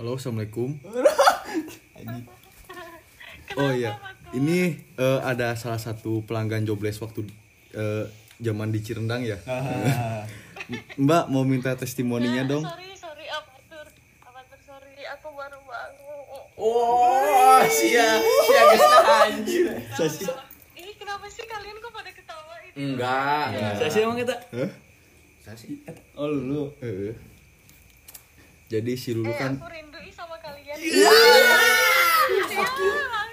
Halo, assalamualaikum. Oh iya, ini eh, ada salah satu pelanggan jobless waktu eh, zaman di Cirendang ya. Mbak mau minta testimoninya dong. Sorry, sorry, apatur. Apatur, sorry. Aku baru bangun. Oh, sia, sia geus anjir. Ih, kenapa sih kalian kok pada ketawa ini? Enggak. Saya sih emang kita. Hah? Oh lu. Eh. Jadi si Lulu Eh, kan aku rindu ih sama kalian. Iya.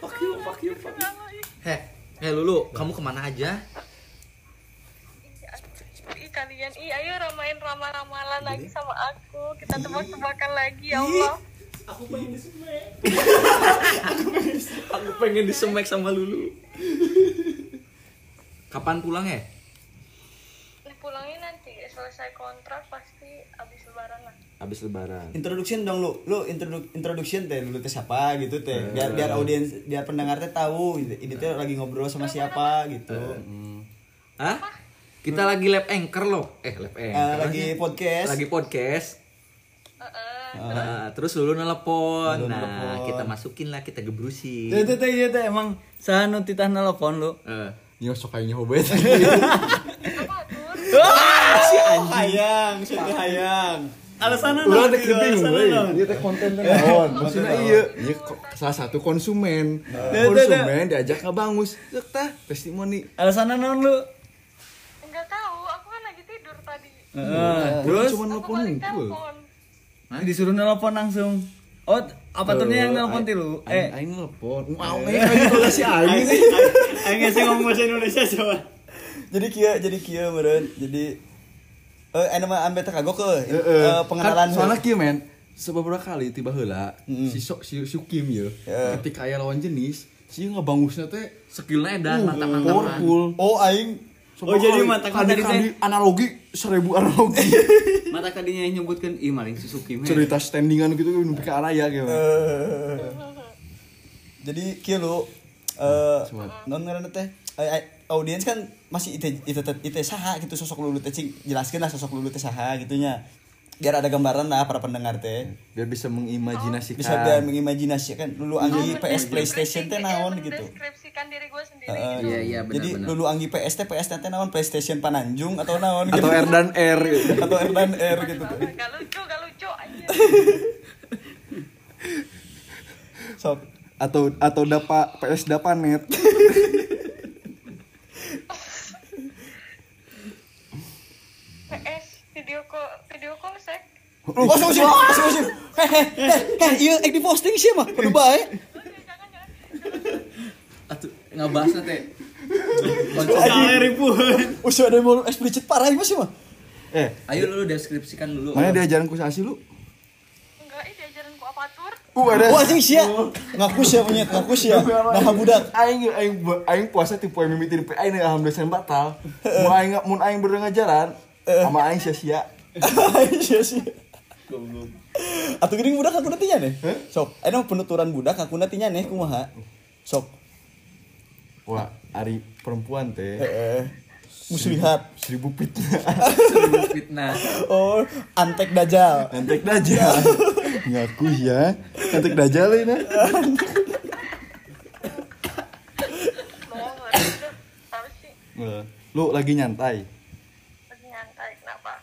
Fuck you, fuck you, fuck you, fuck you. Heh, heh Lulu, kamu ke mana aja? Ih, kalian, ih, ayo ramain ramal-ramalan lagi sama aku. Kita tebak-tebakan lagi, ya Allah. Aku pengen disemek sama Lulu. Kapan pulang ya? Pulangnya nanti selesai kontrak pasti abis lebaran lah. Habis lebaran. Introduction dong lu. Lu introdu introduction teh dulu teh siapa gitu teh. Biar biar audiens biar pendengar teh tahu gitu. ini teh lagi ngobrol sama siapa gitu. Hah? Kita lagi lab anchor loh. Eh, lab Eh, anchor. lagi podcast. lagi podcast. Heeh. Nah, terus Lulu nelpon. Lulu Nah, nelpon. kita masukin lah, kita gebrusin. Itu teh iya teh emang sanu titah nelpon lu. Eh, nyosok kayaknya hobet. Sudah hayang. Alasanna Ulah naon? teh geuting Alasanna we. naon? Ieu teh konten teh naon? Maksudnya iya, iya salah satu konsumen. Teh, Konsumen diajak ngabangus. Cek tah testimoni. Alasanna naon lu? Enggak tahu, aku kan lagi tidur tadi. Heeh. Terus Terus cuma hungkul. telepon. disuruh nelpon langsung. Oh, apa turnya yang nelpon ti lu? Eh, Eh, aing nelpon. Mau aja kalau si aing sih. aing ngasih ngomong bahasa Indonesia coba. Jadi kia, jadi kia meureun. Jadi eh anu mah ambe teh kagok ke Heeh. pengenalan Kan soalnya kieu men, sebeberapa kali tiba heula si sok si, si Kim ya, ketika aya lawan jenis, si ngabangusnya teh skillnya dan uh, mantap-mantapan. powerful. Oh aing Oh, jadi mata kadi kadi analogi seribu analogi Mata kadinya yang nyebutkan ih maling Suzuki meh. cerita standingan gitu kan ke araya gitu. Eh, jadi kia lu eh non ngaranna teh eh, eh, audiens kan masih ite ite ite saha gitu sosok lulu teh cing jelaskeun lah sosok lulu teh saha gitunya biar ada gambaran lah para pendengar teh Biar bisa mengimajinasikan. bisa biar mengimajinasikan lulu anggi PS PlayStation teh naon Eh, gitu mendeskripsikan diri gue sendiri Heeh. gitu. Iya, iya, jadi benar-benar. lulu anggi PS teh PS teh naon PlayStation Pananjung atau naon atau R dan R gitu. atau R dan R gitu. Gak lucu, gak lucu aja. sok atau atau dapa PS dapanet. Oh, masuk masuk masuk. Heh heh iya ek di posting sih mah, kudu bae. Atuh, ngabahasna teh. Kali ribuan. Usah ada mau explicit parah ieu sih mah. Eh, Ayo Lulu deskripsikan dulu. mana diajaran ku sasi lu? Enggak, ini diajarin ku apa tur? Uh, ada. Wah, sia. Ngaku sia punya, ngaku sia. Nah, budak. aing aing aing puasa tipe yang mimitin pe aing alhamdulillah batal. Mau aing mun aing beureung ngajaran sama aing sia-sia. Sia sia. Atuh geuning budak aku nantinya nih. Sok, aya penuturan budak aku nantinya nih kumaha. Sok. Wah, ari perempuan teh Heeh. Muslihat. seribu fitnah. Seribu fitnah. Oh, antek dajal. Antek dajal. Ngaku ya. Antek dajal ini. Lu lagi nyantai. lagi nyantai kenapa?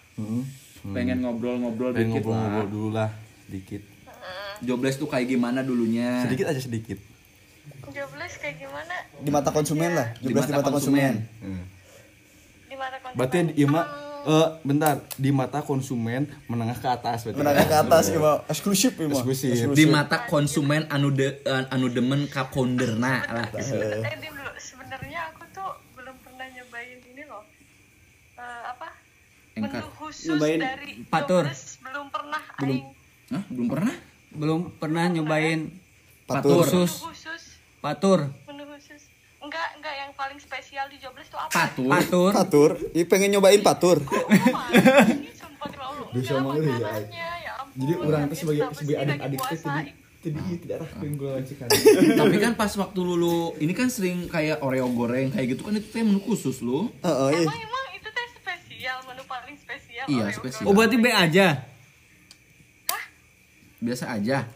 Heeh. Pengen ngobrol-ngobrol Pengen dikit ngobrol-ngobrol lah. dulu lah, sedikit. Jobless tuh kayak gimana dulunya? Sedikit aja sedikit. Jobless kayak gimana? Di mata konsumen lah, Di jeblas di mata mata konsumen. Heeh. Di mana konsumen? Berarti di ma eh bentar, di mata konsumen menengah ke atas berarti. Menengah ke atas ieu mah eksklusif ieu mah. Eksklusif. Di mata konsumen anu de, eh, anu demen ka ponderna lah. Sebenarnya eh. Sebenarnya aku tuh belum pernah nyobain ini loh. Eh, apa? Menu khusus Nyobain dari patur. Belum pernah aing. Hah, belum pernah? Belum pernah nyobain Patur. khusus. Menu khusus. Patur. Menu khusus. Enggak, enggak yang paling spesial di Jobless tuh apa? Patur. Patur. Patur, Ih pengen nyobain patur. Allah. Bisa euy, ya. ya. Jadi orang Yang tuh sebagai sebagai adik-adik jadi jadi tidak arah pengen gue lancikan. Tapi kan pas waktu lulu ini kan sering kayak Oreo goreng kayak gitu kan itu teh menu khusus lu. Heeh, iya. Emang emang itu teh spesial, menu paling spesial. Iya, Oreo spesial. Oh berarti B aja. B biasa aja.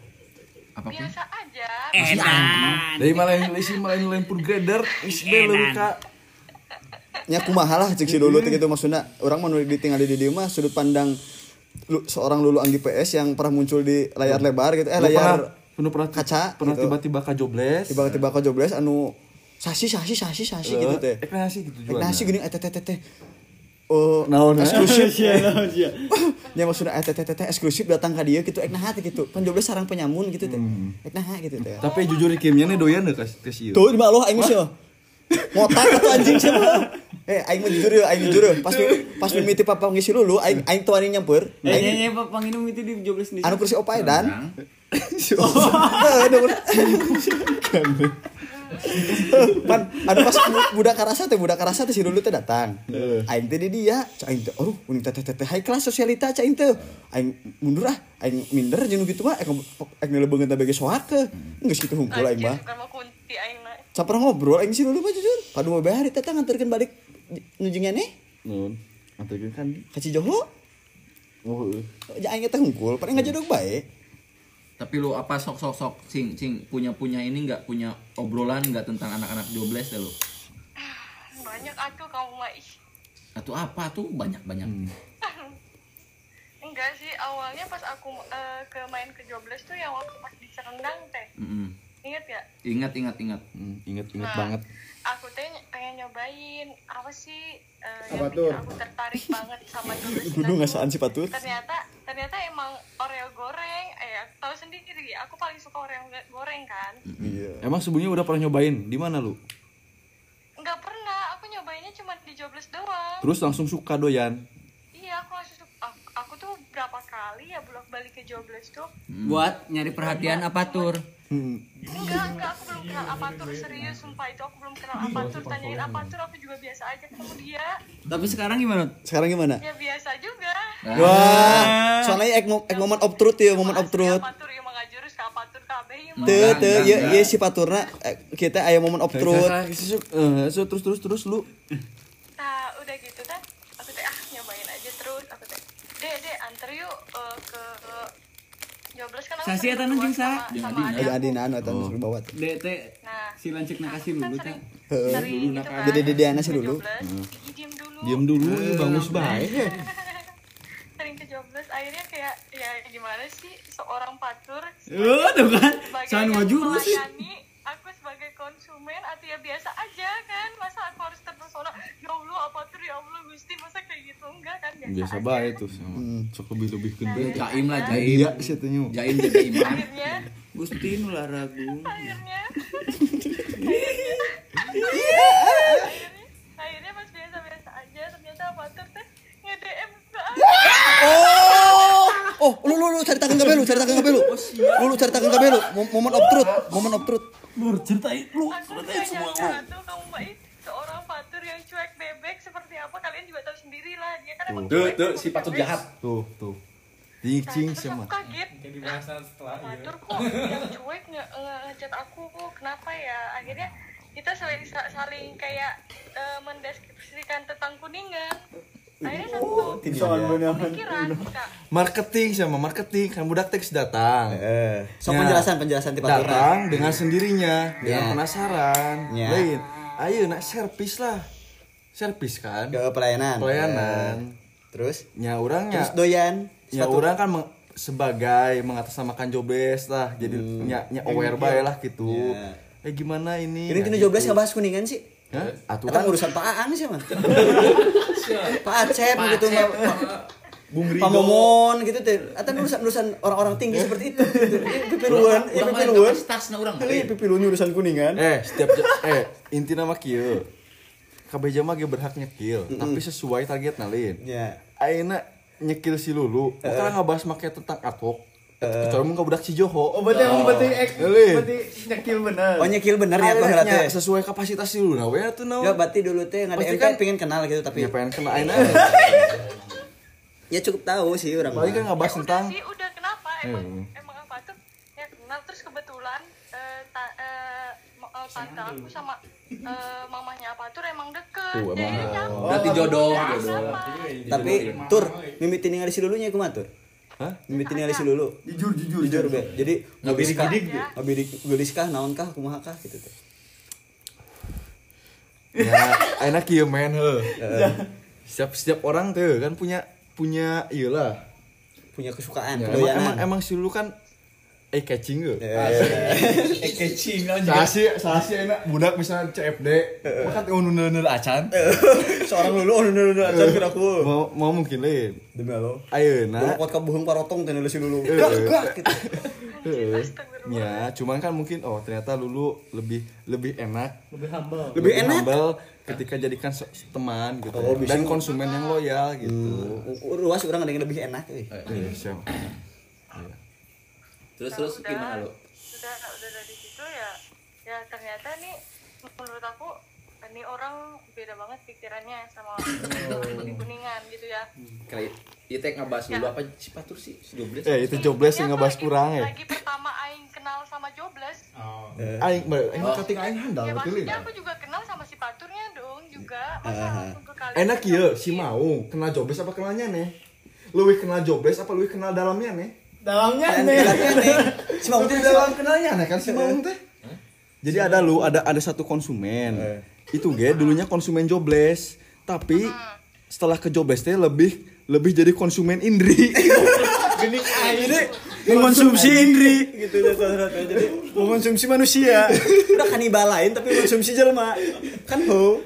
Apa pun. biasa aja Dari malah isi malah lain pun grader, isi belum kak. nya kumaha lah cek si teh gitu maksudnya orang mau ditinggal di dieu mah sudut pandang lu, seorang lulu anggi PS yang pernah muncul di layar lebar gitu eh Lu layar pernah, penuh pernah kaca pernah gitu. tiba-tiba ke jobless. tiba-tiba kau jobless anu sasi sasi sasi sasi gitu teh Eh, nasi gitu Ek juga. nasi gini eh teh teh teh teh oh Naon, eh? eksklusif ya maksudnya eh teh teh teh eksklusif datang ke dia gitu ek nah teh gitu. Pan jobless sarang penyamun gitu teh. Ek nah gitu teh. Tapi jujur kimnya nih doyan deh ke ke si tuh di malu aing sih ngotak atau anjing sih eh aing mah jujur ya aing jujur ya. Pas pas mimiti papa ngisi lulu aing aing tuh ani nyamper Eh, aing nyanyi Pak Panginum itu di jobless di. anu kursi opai dan? Orang. Eh, ada. Pan, anu pas bu- budak karasa teh budak karasa teh si Lulu teh datang. Aing teh di dia, aing teh, aduh, uning teh teh teh high class sosialita aing teh. Aing mundur ah, aing minder jeung gitu mah, aing aing ngelebeungeun teh bege soak ke. Geus kitu hungkul aing mah. Anjir, sama kunti aing na. Sampar ngobrol aing si Lulu mah jujur. Padu mau hari teh nganterkeun balik nujungnya nih Nun, antarkan kan. ka Cijoho. Oh, aing teh hungkul, paling ngajadog bae. Tapi lu apa sok sok sok sing sing punya punya ini nggak punya obrolan nggak tentang anak-anak jobless deh lu? Banyak aku kamu mah ih. Atau apa tuh banyak banyak. Enggak sih, awalnya pas aku eh, ke main ke jobless tuh yang waktu pas di Serendang teh. Mm-mm. Ingat ya? Ingat ingat ingat. Hmm, inget-inget Nah, banget. Aku teh ny- pengen nyobain apa sih Apa yang tuh? bikin aku tertarik banget sama jobless Kudu itu. ngasaan si Patur. Ternyata ternyata emang Oreo goreng. Eh, aku tahu sendiri, aku paling suka Oreo goreng kan. Iya. Emang sebelumnya udah pernah nyobain? Di mana lu? Enggak pernah, aku nyobainnya cuma di jobless doang. Terus langsung suka doyan. Iya, aku langsung suka- tuh berapa kali ya bolak balik ke jobless tuh. Buat nyari perhatian apa tur? Hmm. Enggak, enggak, aku belum kenal apatur serius, sumpah itu aku belum kenal apatur. Tanyain apatur, aku juga biasa aja ketemu dia. Tapi sekarang gimana? Sekarang gimana? Ya biasa juga. Wah, soalnya ek, mo- ek moment of truth ya, moment of truth. Apatur ya ke apatur kabeh ya teu enggak, ya ya si Paturna eh, kita aya moment of truth. Eh, terus terus terus lu. Nah, udah gitu kan. Sasi eta jeung sa. Jeung Adi anu eta nu bawat. DT. Si lancik kan nakasih dulu gitu kan? Heeh. Jadi dede anak sih dulu. diam dulu. bagus baik. bangus. Sering ke jobless akhirnya kayak ya gimana sih seorang patur. Eh, tuh kan. San wajur sih. Aku sebagai konsumen atau ya biasa aja kan. Masa aku harus terpesona ya Allah ya gusti masa kayak gitu enggak kan biasa, Biasa baik tuh sama. Sok lebih lebih gede. Jaim lah jaim. Iya, sih tanya. Jaim jaga iman. akhirnya Gusti nu laragung. akhirnya akhirnya akhirnya pas biasa biasa aja ternyata apa tuh teh nge DM ke aku Oh, oh, lu lu lu cari tangan kabelu, cari tangan. Lu lu cari tangan kabelu. Mom- Moment of truth, moment of truth. Lur ceritain lu. gak nyangka tuh kamu baik seorang patur yang cuek bebek seperti apa kalian juga tahu sendiri lah dia kan emang Tuh tuh tuh, si patut jahat. Tuh, tuh. Cing Nah, sama. aku kaget Patur kok yang cuek nge- ngechat aku kenapa ya akhirnya kita saling sa- saling kayak eh, mendeskripsikan tentang kuningan akhirnya satu pemikiran kak Marketing sama marketing kan budak teks datang. Eh, so Ya. penjelasan penjelasan ti Paturna. datang dengan sendirinya dengan Ya. penasaran Ya. lain ayo nak servis lah servis kan Ke pelayanan. pelayanan Eh, Terus nya orangnya terus doyan. nya orang kan meng- sebagai mengatasnamakan jobless lah jadi nya, nya aware bae lah gitu Ya. eh gimana ini Ini tina gitu. jobless ngebahas kuningan sih. Hah? atuh kan urusan Pak Aan sih mah. Pak Acep gitu mah. Bung Pak Rido Momon gitu teh. Eta urusan urusan orang-orang tinggi seperti itu. Pipiluan, iya mah pipiluan. kapasitasna urang. Iya pipiluan urusan kuningan. eh setiap eh inti nama kieu kabeh jama ge berhak nyekil tapi sesuai target nalin Ya. Aina nyekil si Lulu, uh. ngebahas make tentang atok. Kecuali mun budak si Joho. Oh, berarti emang berarti ek, berarti nyekil bener. Oh nyekil bener ya tuh teh. sesuai kapasitas si Lulu. Nah, we tuh naon. Ya berarti dulu teh nggak Pasti ada kan- pengen kenal gitu tapi Ya pengen kena Aina. ya cukup tahu sih orang. Paling kan mah. ngebahas udah tentang sih udah kenapa emang Hmm. emang apa tuh ya kenal terus kebetulan eh, ta- eh, ma- eh, tante aku sama eh, mamanya apa tuh emang deket Tuh, emang. jadi nyambung Berarti jodoh. Tapi tur mimiti ningali si dulunya kumaha tur? Hah? mimiti ningali si lulu Jujur jujur. jujur be jadi gidik, ya. ngabidik gelis kah naon kah kumaha kah gitu teh Ya, enak ya men he. Setiap setiap orang tuh kan punya punya iyalah. punya kesukaan Ya, emang, emang emang si lu kan eh catching ge. Eh kecing Salah sih, salah sih enak budak misalnya CFD, makan teu nuneuneun acan. seorang lulu oh lulu acan kira aku Mau mau mungkin lain. demi Allah Ayeuna. Lulu kuat kabuhung parotong teh nulis si lulu Eh, gak eh. gak gitu. Ya, cuman kan mungkin oh ternyata Lulu lebih lebih enak, Lebih humble. lebih enak humble ketika jadikan teman gitu. Oh. Dan konsumen yang loyal gitu. ruas orang ada yang lebih enak euy. Terus Nah, terus udah- gimana lo? Udah udah dari situ ya ya ternyata nih menurut aku ini orang beda banget pikirannya sama kuning kuningan gitu ya. Kayak itu yang ngebahas dulu apa si Patur sih? Si Jobles. Eh, itu jobless yang Iya, ngebahas kurang ya. Lagi pertama aing kenal sama Jobless. Oh. Aing, aing kating aing handal Ya betul maksudnya ya. aku juga kenal sama si Paturnya dong juga. Masa kalian Enak ya sih? si mau kenal jobless apa kenalnya nih? Luwih kenal jobless apa luwih kenal dalamnya nih? Dalamnya nih. si mau Lebih dalam kenalnya nih kan si Maung teh. Jadi ada lu ada ada satu konsumen. Itu ge dulunya konsumen jobless, tapi setelah ke jobless teh lebih lebih jadi konsumen indri. Genik air. mengkonsumsi indri gitu ya saudara jadi mengkonsumsi manusia udah kanibal lain tapi mengkonsumsi jelma kan ho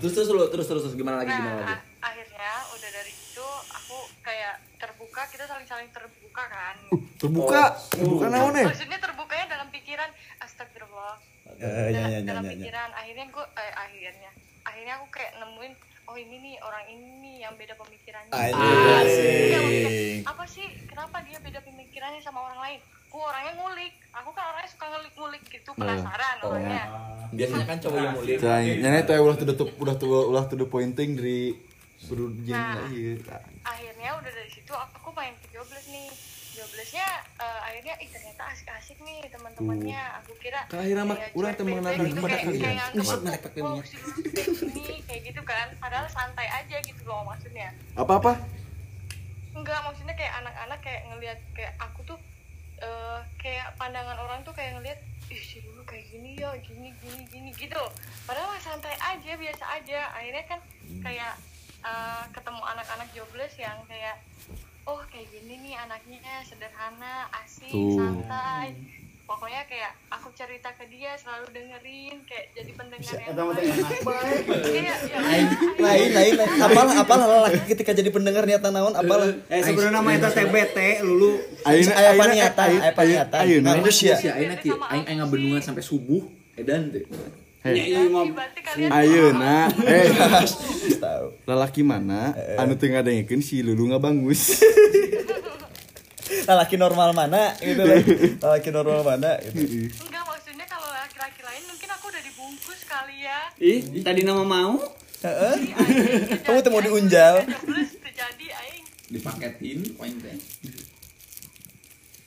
Terus terus lo terus terus terus gimana lagi gimana lagi? a- akhirnya udah dari itu aku kayak terbuka, kita saling-saling terbuka kan. terbuka, terbuka naon nih? Maksudnya terbukanya dalam pikiran, astagfirullah. Eh, dalam, ya, ya, dalam ya, ya. pikiran akhirnya gue eh, akhirnya. Akhirnya aku kayak nemuin oh ini nih orang ini nih yang beda pemikirannya. Asik. Iya, maksudnya, apa sih? Kenapa dia beda pemikirannya sama orang lain? Gue orangnya ngulik. Aku kan orangnya suka ngulik-ngulik gitu. Penasaran orangnya. Biasanya kan cowok yang mulia. Cai, nyanyi tuh ulah tuh udah tuh ulah tuh pointing dari suruh Nah. akhirnya udah dari situ aku main ke jobless nih. joblessnya eh, akhirnya ih ternyata asik-asik nih teman-temannya. Aku kira Ka akhirnya kayak urang mengenalkan bebek gitu, kayak- kayak nganggep melek pakai "Oh, minyak." si Lulu tuh kayak gini kayak gitu kan. Padahal santai aja gitu loh maksudnya. Apa-apa? enggak maksudnya kayak anak-anak kayak ngelihat kayak aku tuh eh, kayak pandangan orang tuh kayak ngelihat ih si dulu kayak gini ya gini gini gini gitu padahal mah santai aja biasa aja. Akhirnya kan kayak eh, ketemu anak-anak jobless yang kayak oh kayak gini nih anaknya sederhana asik Tuh. santai pokoknya kayak aku cerita ke dia selalu dengerin kayak jadi pendengar yang baik. Iya, ya, lain lain lain apal apal laki ketika jadi pendengar niatan naon apal Eh sebenarnya nama itu TBT lulu. Ayeuna- aya paniatan ayeuna Ngagus ya Si Aina ki aing aing ngabendungan sampai subuh edan teh. Hei, berarti kalian ayeuna eh tahu lalaki mana anu teu ngadengkeun si Lulu ngabangus. laki normal mana gitu loh laki normal mana gitu Enggak maksudnya kalau laki-laki lain mungkin aku udah dibungkus kali ya. Ih, tadi nama mau? Heeh. Kamu tuh mau diunjal. terjadi aing. Dipaketin poin teh.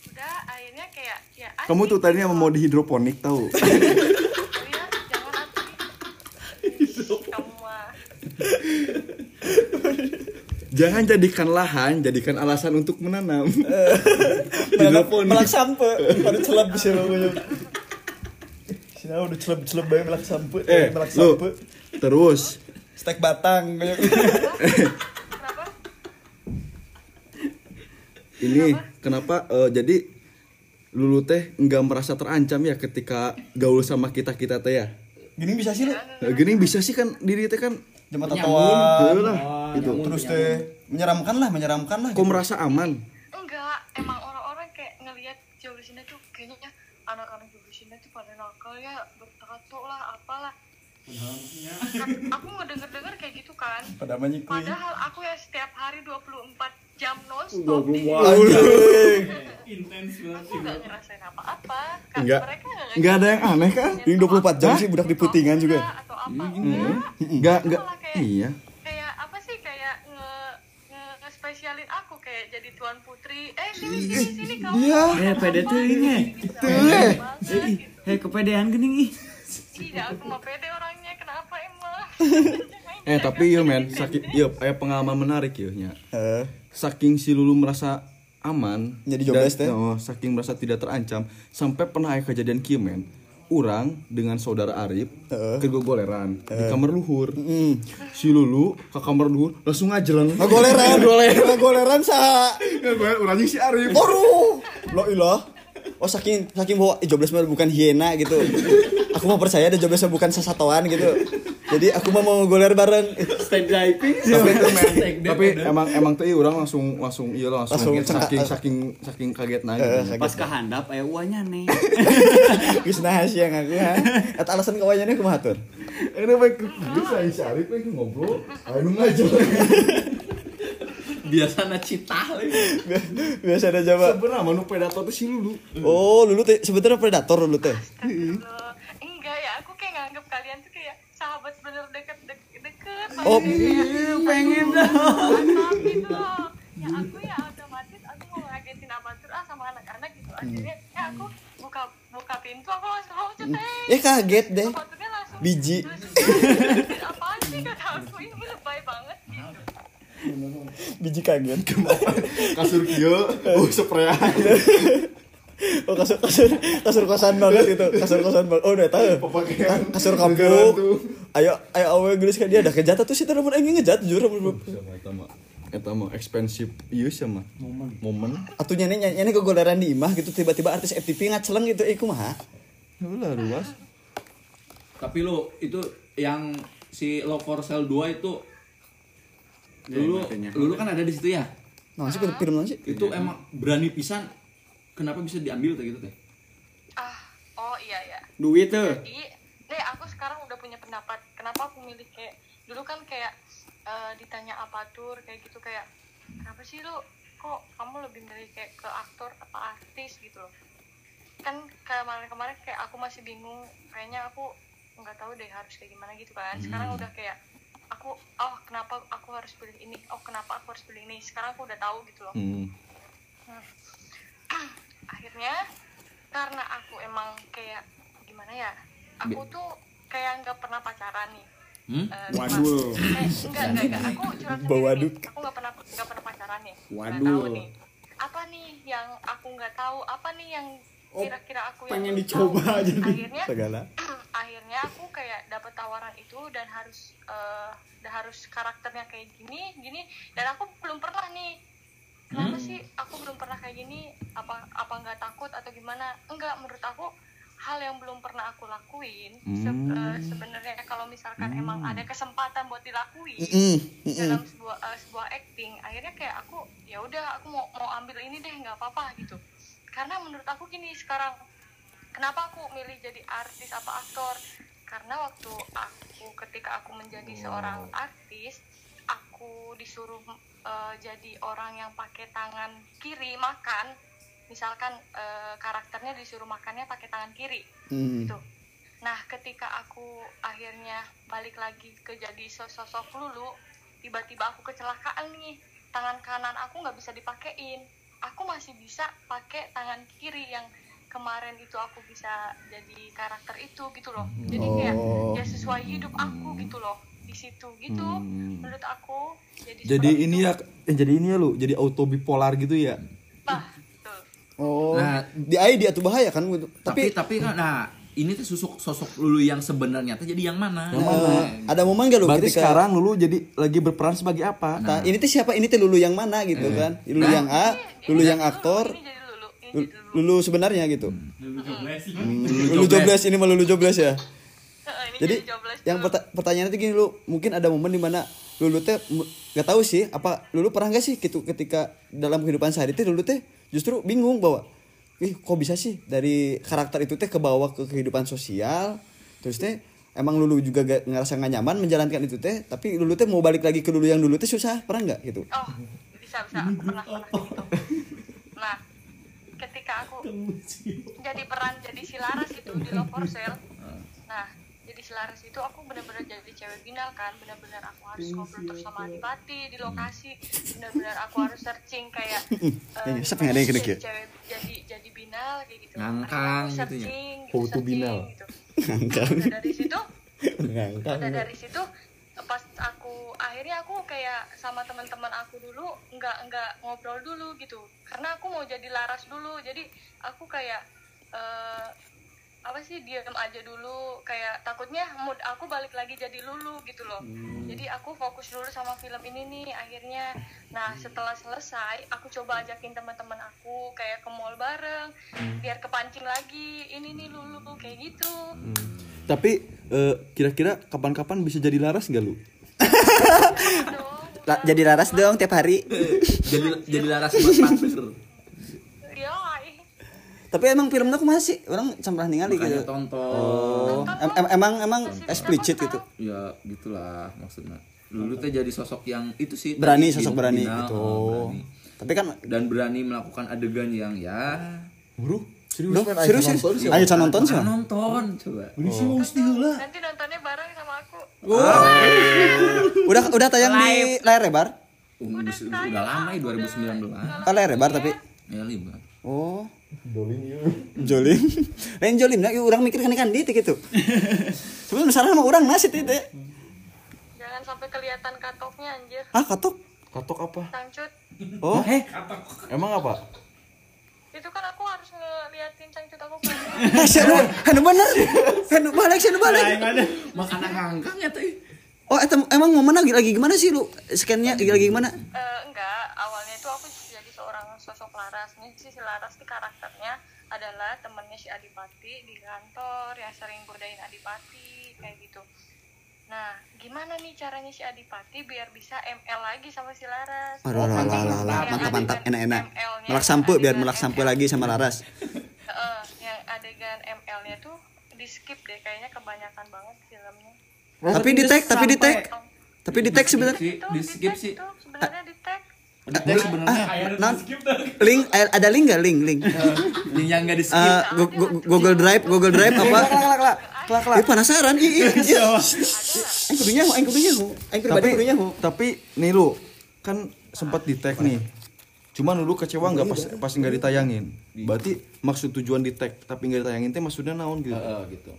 Udah akhirnya kayak ya asik Kamu tuh tadinya gitu. mau di hidroponik tahu. Kalian jangan atuh. Kamu mah. Jangan jadikan lahan, jadikan alasan untuk menanam. melak Hidroponik. melak sampe pada celap bisa lo Sini udah celap banget melak sampe Eh, melak lu sampe terus stek batang kayak Kenapa? ini kenapa eh, jadi Lulu teh nggak merasa terancam ya ketika gaul sama kita kita teh ya. gini bisa sih lo Eh, Gini bisa sih kan diri teh kan jam Penyambung. tatoan lah gitu. terus teh menyeramkan lah menyeramkan lah Kok merasa aman? Enggak, emang orang-orang kayak ngelihat jauh di sini tuh kayaknya anak-anak jauh di sini tuh pada nakal ya, bertato lah, apalah. Kan aku ngedenger-denger kayak gitu kan. pada menyikui Padahal aku ya setiap hari 24 jam nonstop di Intens banget. aku nggak ngerasain apa-apa kan Enggak. mereka nggak Enggak ada yang aneh kan? Yang 24 jam sih budak di putingan juga. atau apa enggak Enggak enggak. Kayak- Iya. kayak apa sih kayak nge nge, nge-spesialin aku kayak jadi tuan putri eh sini sini sini kamu Iya. Eh, pede tuh ini. Gitu, eh. banget gitu. Eh, kepedean gening ih. Iya, aku mah pede orangnya. Kenapa emang? Eh tapi iya men, sakit iya aya pengalaman menarik ya nya. Eh, saking si Lulu merasa aman Jadi jobless dan- teh? oh, saking merasa tidak terancam sampai pernah aya kejadian kieu men orang dengan saudara Arif ke goleran di kamar luhur. Si Lulu ke kamar luhur langsung ngajeleng Ngagoleran, ngagoleran ngagoleran urang jeung si Arif. Aduh, lo ilah. Oh saking saking bahwa eh, jobless bukan hiena gitu. Aku mau percaya ada jobless bukan sesatuan gitu. Jadi aku mah mau goler bareng. Stay diving. tapi tapi emang emang tuh orang langsung langsung iya langsung, Langsung kaget, saking saking saking kagetnya gitu. Pas kehandap aya uanya nih. Geus nah sih yang aku ha. Eta alasan kawanyana kumaha tur? Ini baik bisa Arif baik ngobrol, ayo ngajeleng. biasanya citah lagi. Biasa ada jawab. Sebenarnya manu predator tuh si Lulu. Oh, lulu teh sebenarnya predator lulu teh. Enggak ya aku kayak nganggep kalian tuh sahabat bener deket deket, deket Oh, pengen dah. Mantap gitu ya aku ya otomatis aku mau ngagetin abatur ah sama anak-anak gitu akhirnya ya aku buka buka pintu aku langsung mau ceteng eh kaget deh. langsung Biji. apaan sih kata aku ini lebay banget gitu Biji kaget. Kasur kieu, oh sprayan. Oh kasur kasur kasur kosan banget gitu. Kasur kosan banget. Oh udah tahu. Pemakaian Kasur kampung. Ayo ayo awe geus ka dia ada kejat tuh sih terus aing ngejat jujur. Eta mah. Eta mah expensive ieu sama momen. Momen. Nih nyanyi kegoleran di imah gitu tiba-tiba artis FTV ngaceleng gitu eh kumaha? Ulah ruas. Tapi lu itu yang si Love for Sale 2 itu dulu dulu kan ada di situ ya. Nah, sih film sih? Itu emang berani pisan kenapa bisa diambil teh gitu teh? ah oh iya ya Duit tuh. jadi deh aku sekarang udah punya pendapat kenapa aku milih kayak dulu kan kayak eh, ditanya apa tur kayak gitu kayak kenapa sih lu kok kamu lebih milih kayak ke aktor apa artis? gitu loh. Kan kemarin-kemarin kayak aku masih bingung kayaknya aku nggak tahu deh harus kayak gimana gitu kan. Sekarang udah kayak aku oh kenapa aku harus pilih ini? Oh kenapa aku harus pilih ini? Sekarang aku udah tahu gitu loh. Hmm. Akhirnya karena aku emang kayak gimana ya aku tuh kayak nggak pernah pacaran nih Hmm? Eh, Waduh. eh, enggak enggak enggak aku curhat sendiri Bawaduk. nih. aku nggak pernah nggak pernah pacaran nih Waduh. tahu nih apa nih yang aku nggak tahu apa nih yang kira-kira aku yang pengen dicoba tahu. jadi. akhirnya Segala. akhirnya aku kayak dapat tawaran itu dan harus eh, dan harus karakternya kayak gini gini dan aku belum pernah nih kenapa sih aku belum pernah kayak gini? Apa apa nggak takut atau gimana? Enggak menurut aku hal yang belum pernah aku lakuin se- eh, sebenarnya kalau misalkan emang ada kesempatan buat dilakuin Mm, dalam sebuah eh, sebuah acting akhirnya kayak aku ya udah aku mau mau ambil ini deh nggak apa-apa gitu. Karena menurut aku gini sekarang kenapa aku milih jadi artis apa aktor? Karena waktu aku ketika aku menjadi seorang artis aku disuruh eh, jadi orang yang pakai tangan kiri makan misalkan eh, karakternya disuruh makannya pakai tangan kiri Hmm. gitu. Nah, ketika aku akhirnya balik lagi ke jadi sosok lulu, tiba-tiba aku kecelakaan nih, tangan kanan aku nggak bisa dipakein. Aku masih bisa pakai tangan kiri yang kemarin itu aku bisa jadi karakter itu gitu loh. Jadi kayak Oh. ya sesuai hidup aku gitu loh di situ gitu. Menurut aku jadi Jadi ini itu. ya eh, jadi ini ya lu, jadi auto bipolar gitu ya. Bah, betul. Oh. Nah. di AI dia tuh bahaya kan gitu. Tapi Tapi, tapi kan nah ini tuh sosok sosok lulu yang sebenarnya tuh jadi yang mana? eh, ada momen gak lu Berarti ketika sekarang Lulu jadi lagi berperan sebagai apa? Nah, ini tuh siapa? Ini tuh lulu yang mana gitu kan? Lulu yang A, lulu Ini yang aktor, Lulu, ini jadi lulu, sebenarnya gitu. Lulu Lulu jobless ini mah lulu jobless ya. Jadi yang perta- pertanyaan itu gini lu, mungkin ada momen di mana lulu teh nggak tahu sih apa lulu pernah nggak sih gitu ketika dalam kehidupan sehari teh lulu teh justru bingung bahwa ih kok bisa sih dari karakter itu teh ke bawah ke kehidupan sosial? Terus teh emang lulu juga gak ngerasa nggak nyaman menjalankan itu teh tapi lulu teh mau balik lagi ke lulu yang dulu teh susah pernah nggak gitu? Oh, bisa bisa. Aku pernah pernah gitu. Nah, ketika aku jadi peran jadi si Laras itu di Love for Sale. Nah, jadi si Laras itu aku benar-benar jadi cewek binal kan, benar-benar aku harus ngobrol terus sama Adipati di lokasi, benar-benar aku harus searching kayak eh, Ya, siapa yang ada yang kena jadi cewek jadi jadi binal kayak gitu. Ngangkang gitu ya? searching, gitu, How to searching, binal. gitu. Ngangkang. Dari situ Ngangkang. udah dari situ pas aku akhirnya aku kayak sama teman-teman aku dulu nggak nggak ngobrol dulu gitu karena aku mau jadi laras dulu jadi aku kayak eh, apa sih diam aja dulu. Kayak takutnya mood aku balik lagi jadi lulu gitu loh. Jadi aku fokus dulu sama film ini nih akhirnya. Nah setelah selesai aku coba ajakin teman-teman aku kayak ke mall bareng biar kepancing lagi. Ini nih lulu kayak gitu. Tapi eh, kira-kira kapan-kapan bisa jadi laras gak lu? La- jadi laras dong tiap hari. Jadi jadi laras buat partner tapi emang filmnya aku masih orang sampai ningali gitu. tonton. Oh. Em- em- emang emang explicit gitu. Ya gitulah maksudnya. Dulu tuh jadi sosok yang itu sih berani sosok final, berani oh, gitu berani. tapi kan dan berani melakukan adegan yang ya Bro, serius Duh, men, serius ayo serius nonton sih. ayo can nonton sih Bang. nonton coba. Nanti nontonnya bareng sama aku. Udah udah tayang di layar lebar? Udah, udah lama ya 2019 oh, layar lebar tapi? Ya lima oh Jolim lain Jolim nah orang mikir kan ikan di gitu. Sebenarnya masalah sama orang nasi itu. Jangan sampai kelihatan katoknya anjir. Ah katok? Katok apa? sangcut oh. Eh Emang apa? itu kan aku harus ngeliatin sangcut aku kan eh sih anu anu bener. Anu balik sih anu balik makanan ngangkang ya teh. Oh etem, emang momen lagi lagi gimana sih lu? Scannya lagi, lagi gimana? Eh, enggak. Awalnya itu aku sosok Laras. Nih si si Laras di karakternya adalah temennya si Adipati di kantor yang sering godain Adipati kayak gitu. Nah gimana nih caranya si Adipati biar bisa ML lagi sama si Laras? Aduh, alah, alah, alah. Yang mantap mantap. adegan enak enak. Melak sampo biar melak sampo lagi sama Laras. Heeh, yang adegan ML-nya tuh di skip deh. Kayaknya kebanyakan banget filmnya. Tapi di tag tapi di tag. tapi di tag sebenarnya Di- skip sih. sebenarnya di Detail sebenarnya non. link eh, ada link gak link link. Link yang nggak di skip. Eh, Gu- Gu- Google Drive Google Drive apa? Kelak kelak penasaran. Ih ih iya aing kudu nyaho aing kudu nyaho. Aing pribadi Tapi, kudu nyaho. tapi nih lu kan sempat di tag nih. Cuman lu kecewa nggak pas pas nggak ditayangin. Berarti maksud tujuan di tag tapi nggak ditayangin teh maksudnya naon gitu. Heeh, gitu.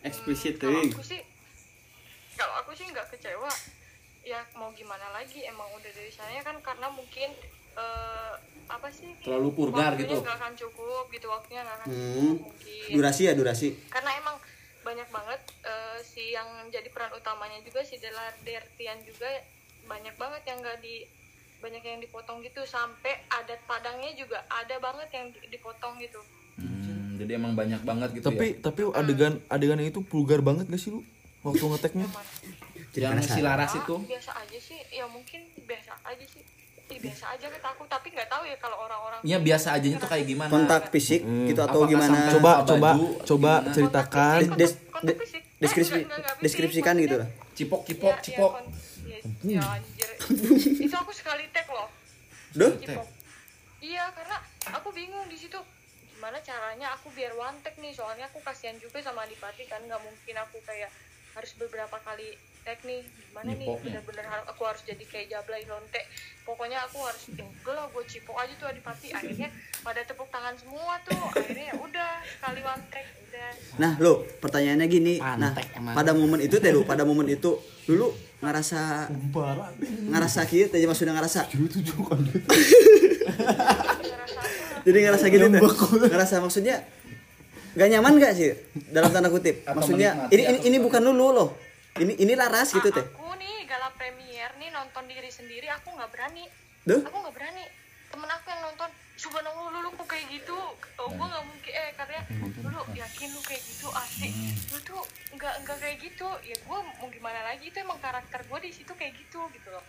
Eksplisit kalau teuing. aku sih kalau aku sih nggak kecewa ya mau gimana lagi? Emang udah dari saya kan karena mungkin eh, apa sih? Terlalu purgar waktunya gitu. nggak akan cukup gitu waktunya nggak akan Hmm. cukup mungkin. Durasi ya durasi. Karena emang banyak banget eh, si yang jadi peran utamanya juga si Delar Dertian juga banyak banget yang nggak di banyak yang dipotong gitu. Sampai adat padangnya juga ada banget yang di- dipotong gitu. Hmm, jadi emang banyak banget gitu Tapi tapi adegan adegan itu vulgar banget gak sih lu? Waktu ngeteknya? Ya yang si Laras itu. Ah, biasa aja sih. Ya mungkin biasa aja sih. Ih, biasa aja kata aku tapi nggak tahu ya kalau orang-orang ya biasa aja. Itu kayak gimana? Kontak fisik gitu atau Apakah gimana? sampai- Coba coba baju, coba gimana? ceritakan. Des- Kontak fisik. Eh, deskripsi fisik, deskripsikan gitu. lah cipok Ya, cipok ya, cipok. kon- ya, ya, anjir. Itu aku sekali tag loh. Duh. Cipok. iya karena aku bingung di situ. Gimana caranya aku biar one tag nih? Soalnya aku kasihan juga sama Adipati kan. Nggak mungkin aku kayak harus beberapa kali tag nih gimana nih? Bener-bener har- aku harus jadi kayak jablay lonte. Pokoknya aku harus udah lah gue cipok aja tuh Adipati akhirnya pada tepuk tangan semua tuh. Akhirnya ya udah sekali one tag udah. Nah, lo pertanyaannya gini. nah, pada momen itu deh lu, pada momen itu dulu ngerasa ngerasa kieu teh maksudnya ngerasa. ngerasa apa Jadi ngerasa gitu teh. Ngerasa maksudnya gak nyaman gak sih? Dalam tanda kutip? Atau Maksudnya ini ini, ini bukan lulu loh. Ini ini laras gitu teh. aku nih gala premier nih nonton diri sendiri aku nggak berani. Duh. aku nggak berani. Temen aku yang nonton subhanallah lu lu kok kayak gitu? Oh, gue nggak mungkin eh katanya lu yakin lu kayak gitu asik? Lu tuh nggak nggak kayak gitu. Ya gue mau gimana lagi? Itu emang karakter gue di situ kayak gitu gitu loh.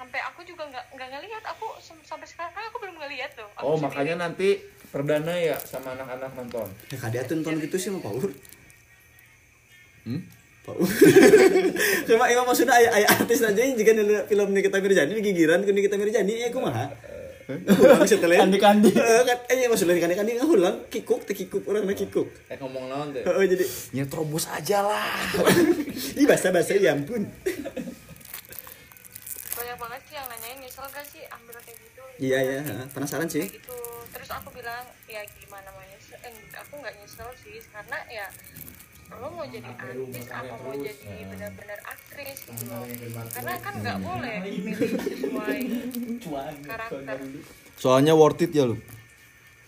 Sampai aku juga nggak nggak ngelihat aku sampai sekarang aku belum ngelihat loh aku oh sendiri. makanya nanti perdana ya sama anak-anak nonton. Ya kadia tuh nonton gitu sih sama Paul. Hmm? Cuma emang maksudnya ayah, ayah artis aja yang jika nilai film Nikita Mirjani gigiran ke Nikita Mirjani ya kumaha. Ulang setelah Kandi-kandi. Eh kan eh maksudnya kandi-kandi ngulang kikuk teh kikuk orang mah kikuk. eh ngomong naon teh Heeh jadi Ya terobos aja lah. ih bahasa-bahasa ya ampun. banyak banget sih yang nanyain nyesel gak sih ambil kayak gitu Iya ya, heeh. penasaran sih. kayak gitu terus aku bilang ya gimana mau nyesel eh, aku nggak nyesel sih karena ya lo mau jadi artis apa mau jadi benar-benar aktris gitu loh? karena kan nggak boleh milih sesuai karakter. Soalnya worth it ya lu.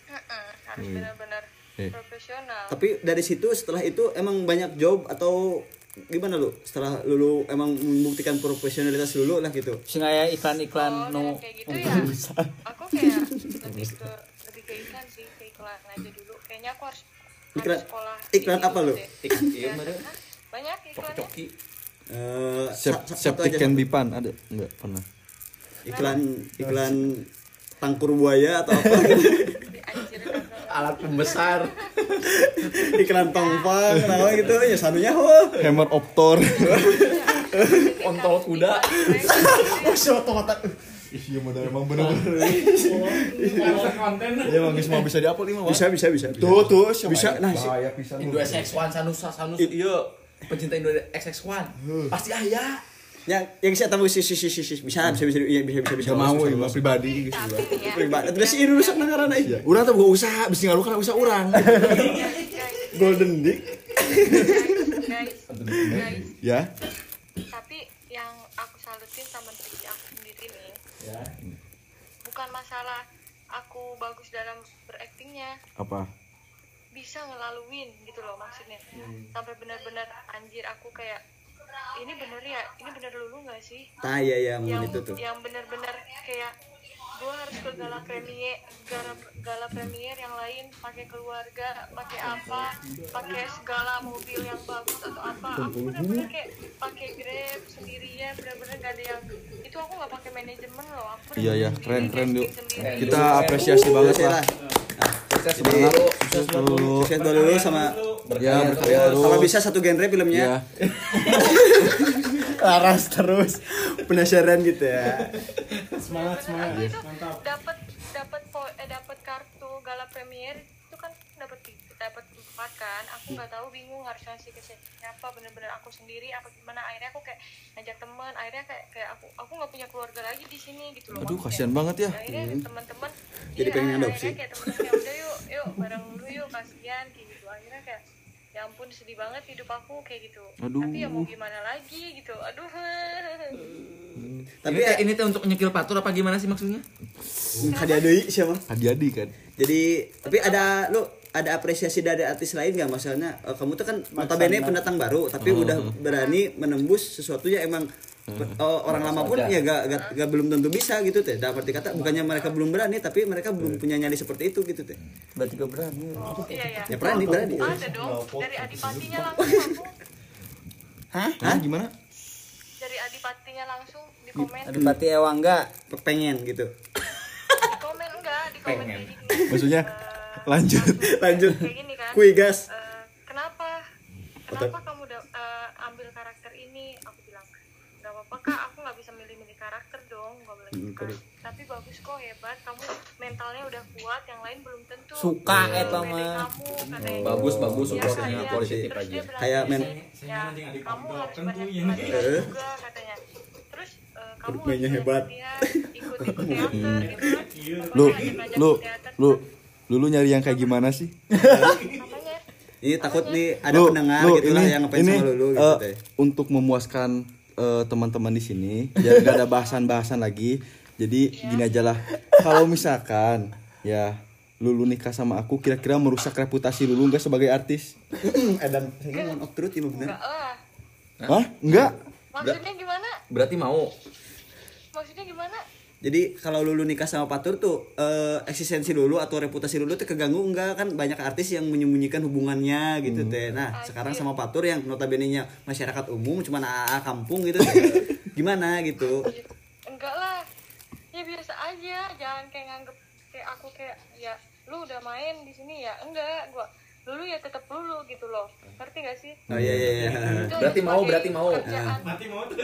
Heeh, harus benar-benar Eh. profesional. Tapi dari situ setelah itu emang banyak job atau gimana lu? Setelah lulu emang membuktikan profesionalitas lulu lah gitu. Sing aya iklan-iklan Kalau nu kayak gitu ya? aku kayak lebih ke lebih ke iklan sih ke iklan aja dulu. Kayaknya aku harus Iklan- sekolah iklan apa lu? Iklan hah? banyak iklannya Coki. Eh, sa- satu septic can be pan ada enggak pernah. iklan iklan tangkur buaya atau apa. Alat pembesar. iklan tongpang kenapa gitu ya sanunya oh Hammer Optor. Ontol kuda. Iya mah emang bener konten. Ya emang semua bisa diupload ini mah. bisa bisa bisa bisa. Tuh tuh Bisa, nah, si- bahaya pisan. Indo XX1 Sanusa Sanus. Iya, pencinta Indo XX1. Pasti aya. yang yang saya tahu sih sih sih sih bisa bisa bisa iya, bisa bisa bisa Gak mau ya pribadi gitu. ya pribadi terus sih rusak negara naik Urang tuh gak usah, bisa ngaruh kan usah urang. guys golden dick guys guys ya. tapi yang aku salutin sama diri aku sendiri nih Ya. bukan masalah aku bagus dalam beraktingnya. Apa? bisa ngelaluin gitu loh maksudnya. Sampai benar-benar anjir aku kayak ini bener ya? Ini bener lulu nggak sih? Nah iya iya yang itu tuh. yang bener-bener kayak gue harus ke gala premier gala, gala premier yang lain pakai keluarga pakai apa pakai segala mobil yang bagus atau apa aku bener-bener kayak pakai grab sendirian bener-bener gak ada yang itu aku nggak pakai manajemen loh aku Iya ya, keren keren yuk. Kita apresiasi banget Sukses lah. Sukses dulu. sukses dulu. sukses dulu sama Ya, berkarya terus. kalau bisa satu genre filmnya Ya. laras terus penasaran gitu ya semangat semangat. itu dapat dapat po- eh, dapat kartu gala premier itu kan dapat dapat empat kan? Aku nggak tahu bingung harus ngasih ke siapa bener-bener aku sendiri apa gimana? Akhirnya aku kayak ngajak teman akhirnya kayak kayak aku aku nggak punya keluarga lagi di sini gitu loh Aduh, kasihan banget ya. akhirnya teman-teman Jadi iya, pengen adopsi. akhirnya kayak temen-temen ya udah yuk yuk bareng dulu yuk kasihan kayak gitu. Akhirnya kayak ya ampun sedih banget hidup aku kayak gitu. Aduh. tapi ya mau gimana lagi gitu. Aduh. Tapi ini, ini teh untuk nyekil patur apa gimana sih maksudnya? hadiah deui siapa? Hadi-hadi kan. jadi tapi ada lu ada apresiasi dari artis lain nggak? Masalahnya eh, kamu tuh kan notabene pendatang baru tapi udah berani menembus sesuatu yang emang eh, orang lama pun ya gak, gak, gak belum tentu bisa gitu teh. Dapat dikata bukannya mereka belum berani tapi mereka belum punya nyali seperti itu gitu teh. Berarti gak berani. oh iya ya ya berani berani. ada dong dari adipatinya langsung aku Hah? Gimana? dari adipatinya langsung di komen. Aduh berarti ewa enggak. pengen gitu. Di komen enggak di komen kayak gini. Maksudnya Eh, lanjut. lanjut. kayak gini kan. Kui gas. Eh, kenapa? Kenapa kamu da- eh, ambil karakter ini? Aku kak aku nggak bisa milih-milih karakter dong nggak boleh Hmm, suka. tapi bagus kok hebat. Kamu mentalnya udah kuat yang lain belum tentu. Suka Eh, eta mah. Bagus, bagus, Ya, supportnya positif terus aja. dia bilang Kayak men- ya kamu harus banyak Eh. latihan juga katanya. Terus eh, kamu harus hebat. ikut-ikut teater gitu kan? Lu Pokoknya ngajak-ngajak lu teater. lu lu nyari yang kayak gimana sih? Ini takut nih ada lu, pendengar lu, gitu ini, lah yang ngefans ini, sama lulu gitu eh, teh untuk memuaskan eh, teman-teman di sini biar gak ada bahasan-bahasan lagi. Jadi gini aja lah. Kalau misalkan ya Lulu nikah sama aku kira-kira merusak reputasi Lulu nggak sebagai artis? Edan saya mau truth ya Hah? Enggak? maksudnya gimana? Berarti mau. maksudnya gimana Jadi kalau lulu nikah sama Patur tuh eh, eksistensi lulu atau reputasi lulu tuh keganggu enggak kan banyak artis yang menyembunyikan hubungannya gitu teh. Nah, sekarang sama Patur yang notabene-nya masyarakat umum cuma AA kampung gitu teh. Gimana gitu. enggak lah ya biasa aja jangan kayak nganggep kayak aku kayak ya lu udah main di sini ya enggak gua dulu ya tetap dulu gitu loh ngerti gak sih Oh iya iya iya. Itu Berarti mau, sebagai berarti mau. pekerjaan.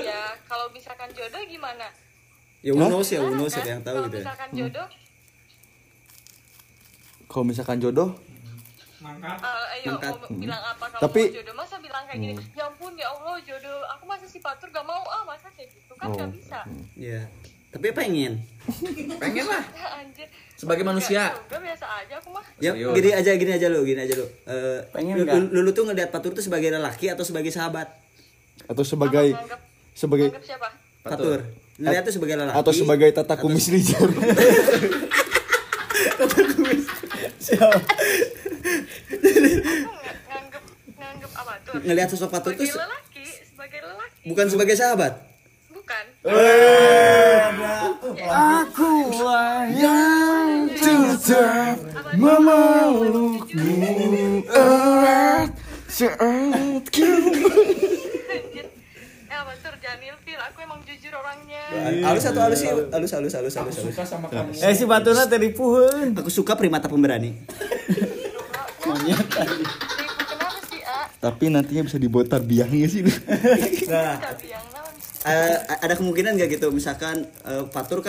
ya kalau misalkan jodoh gimana Ya unos ya unos siapa yang tahu gitu. ya. misalkan jodoh Kalau misalkan jodoh eh, ayo Mangkat. mau bilang apa kamu Tapi- jodoh masa bilang kayak gini ya ampun ya allah jodoh aku masa si patur gak mau ah masa kayak gitu kan Oh. gak bisa Iya. Tapi pengen. pengen lah anjir Sebagai manusia. juga biasa aja aku mah Ya, Serius. gini aja, gini aja lu, gini aja lu. Eh, Pengen lu, lu, lu tuh ngeliat Fatur tuh sebagai lelaki atau sebagai sahabat? Atau sebagai Nganggap- sebagai siapa Fatur. Ngeliat tuh sebagai lelaki. atau sebagai tata kumis lijar. aku nggak nganggap nganggap apa tuh ngelihat sosok Fatur tuh sebagai se- lelaki sebagai lelaki bukan sebagai sahabat. bukan Akulah Yang tetap memelukmu erat saat kau Anjir. ya betul jangan ilfil aku emang jujur orangnya Halus atau halus sih? Halus, halus, halus, halus, halus. suka sama kamu Eh si Batuna tadi puheun. Aku suka primata pemberani. A Tapi nantinya bisa dibuat tarbiahnya sih. Nah, eh, ada kemungkinan nggak gitu misalkan eh, Fatur